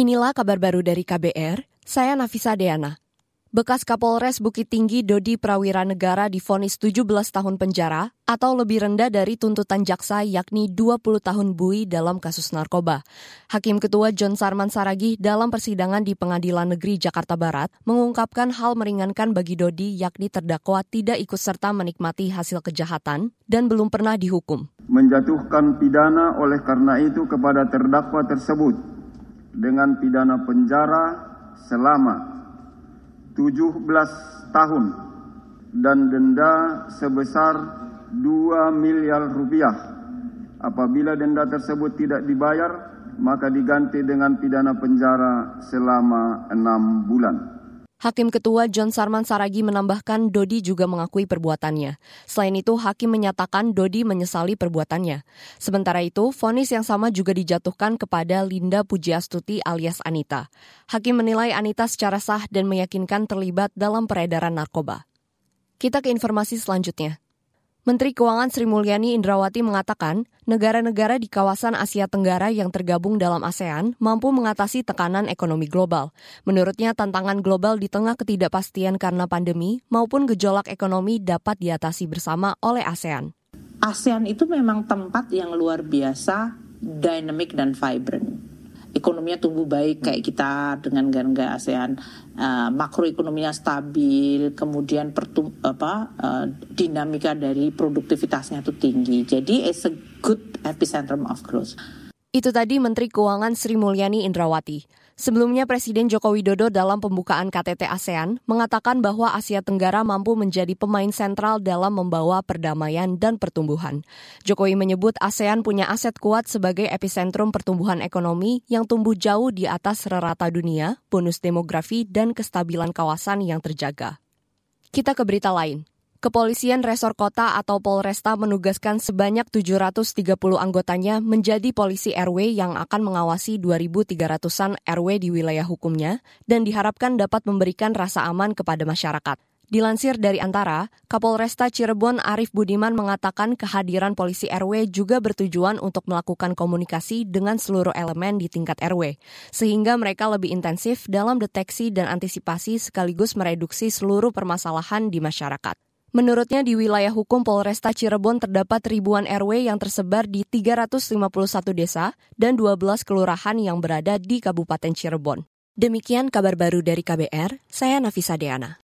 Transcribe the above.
Inilah kabar baru dari KBR, saya Nafisa Deana. Bekas Kapolres Bukit Tinggi Dodi Prawira Negara difonis 17 tahun penjara atau lebih rendah dari tuntutan jaksa yakni 20 tahun bui dalam kasus narkoba. Hakim Ketua John Sarman Saragi dalam persidangan di Pengadilan Negeri Jakarta Barat mengungkapkan hal meringankan bagi Dodi yakni terdakwa tidak ikut serta menikmati hasil kejahatan dan belum pernah dihukum. Menjatuhkan pidana oleh karena itu kepada terdakwa tersebut dengan pidana penjara selama 17 tahun dan denda sebesar 2 miliar rupiah. Apabila denda tersebut tidak dibayar, maka diganti dengan pidana penjara selama enam bulan. Hakim Ketua John Sarman Saragi menambahkan Dodi juga mengakui perbuatannya. Selain itu, Hakim menyatakan Dodi menyesali perbuatannya. Sementara itu, vonis yang sama juga dijatuhkan kepada Linda Pujiastuti alias Anita. Hakim menilai Anita secara sah dan meyakinkan terlibat dalam peredaran narkoba. Kita ke informasi selanjutnya. Menteri Keuangan Sri Mulyani Indrawati mengatakan, negara-negara di kawasan Asia Tenggara yang tergabung dalam ASEAN mampu mengatasi tekanan ekonomi global. Menurutnya, tantangan global di tengah ketidakpastian karena pandemi maupun gejolak ekonomi dapat diatasi bersama oleh ASEAN. ASEAN itu memang tempat yang luar biasa, dynamic dan vibrant ekonominya tumbuh baik kayak kita dengan negara ASEAN, uh, makroekonominya stabil, kemudian pertum, apa uh, dinamika dari produktivitasnya itu tinggi. Jadi it's a good epicentrum of growth. Itu tadi Menteri Keuangan Sri Mulyani Indrawati. Sebelumnya Presiden Joko Widodo dalam pembukaan KTT ASEAN mengatakan bahwa Asia Tenggara mampu menjadi pemain sentral dalam membawa perdamaian dan pertumbuhan. Jokowi menyebut ASEAN punya aset kuat sebagai epicentrum pertumbuhan ekonomi yang tumbuh jauh di atas rata dunia, bonus demografi, dan kestabilan kawasan yang terjaga. Kita ke berita lain. Kepolisian Resor Kota atau Polresta menugaskan sebanyak 730 anggotanya menjadi polisi RW yang akan mengawasi 2.300-an RW di wilayah hukumnya dan diharapkan dapat memberikan rasa aman kepada masyarakat. Dilansir dari Antara, Kapolresta Cirebon Arif Budiman mengatakan kehadiran polisi RW juga bertujuan untuk melakukan komunikasi dengan seluruh elemen di tingkat RW, sehingga mereka lebih intensif dalam deteksi dan antisipasi sekaligus mereduksi seluruh permasalahan di masyarakat. Menurutnya di wilayah hukum Polresta Cirebon terdapat ribuan RW yang tersebar di 351 desa dan 12 kelurahan yang berada di Kabupaten Cirebon. Demikian kabar baru dari KBR, saya Nafisa Deana.